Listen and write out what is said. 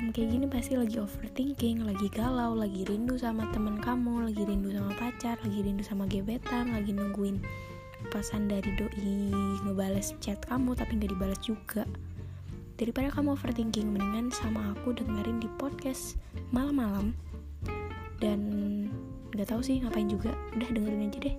Kayak gini pasti lagi overthinking, lagi galau, lagi rindu sama temen kamu, lagi rindu sama pacar, lagi rindu sama gebetan, lagi nungguin pesan dari doi ngebales chat kamu tapi nggak dibalas juga. Daripada kamu overthinking, mendingan sama aku dengerin di podcast malam-malam. Dan nggak tahu sih ngapain juga, udah dengerin aja deh.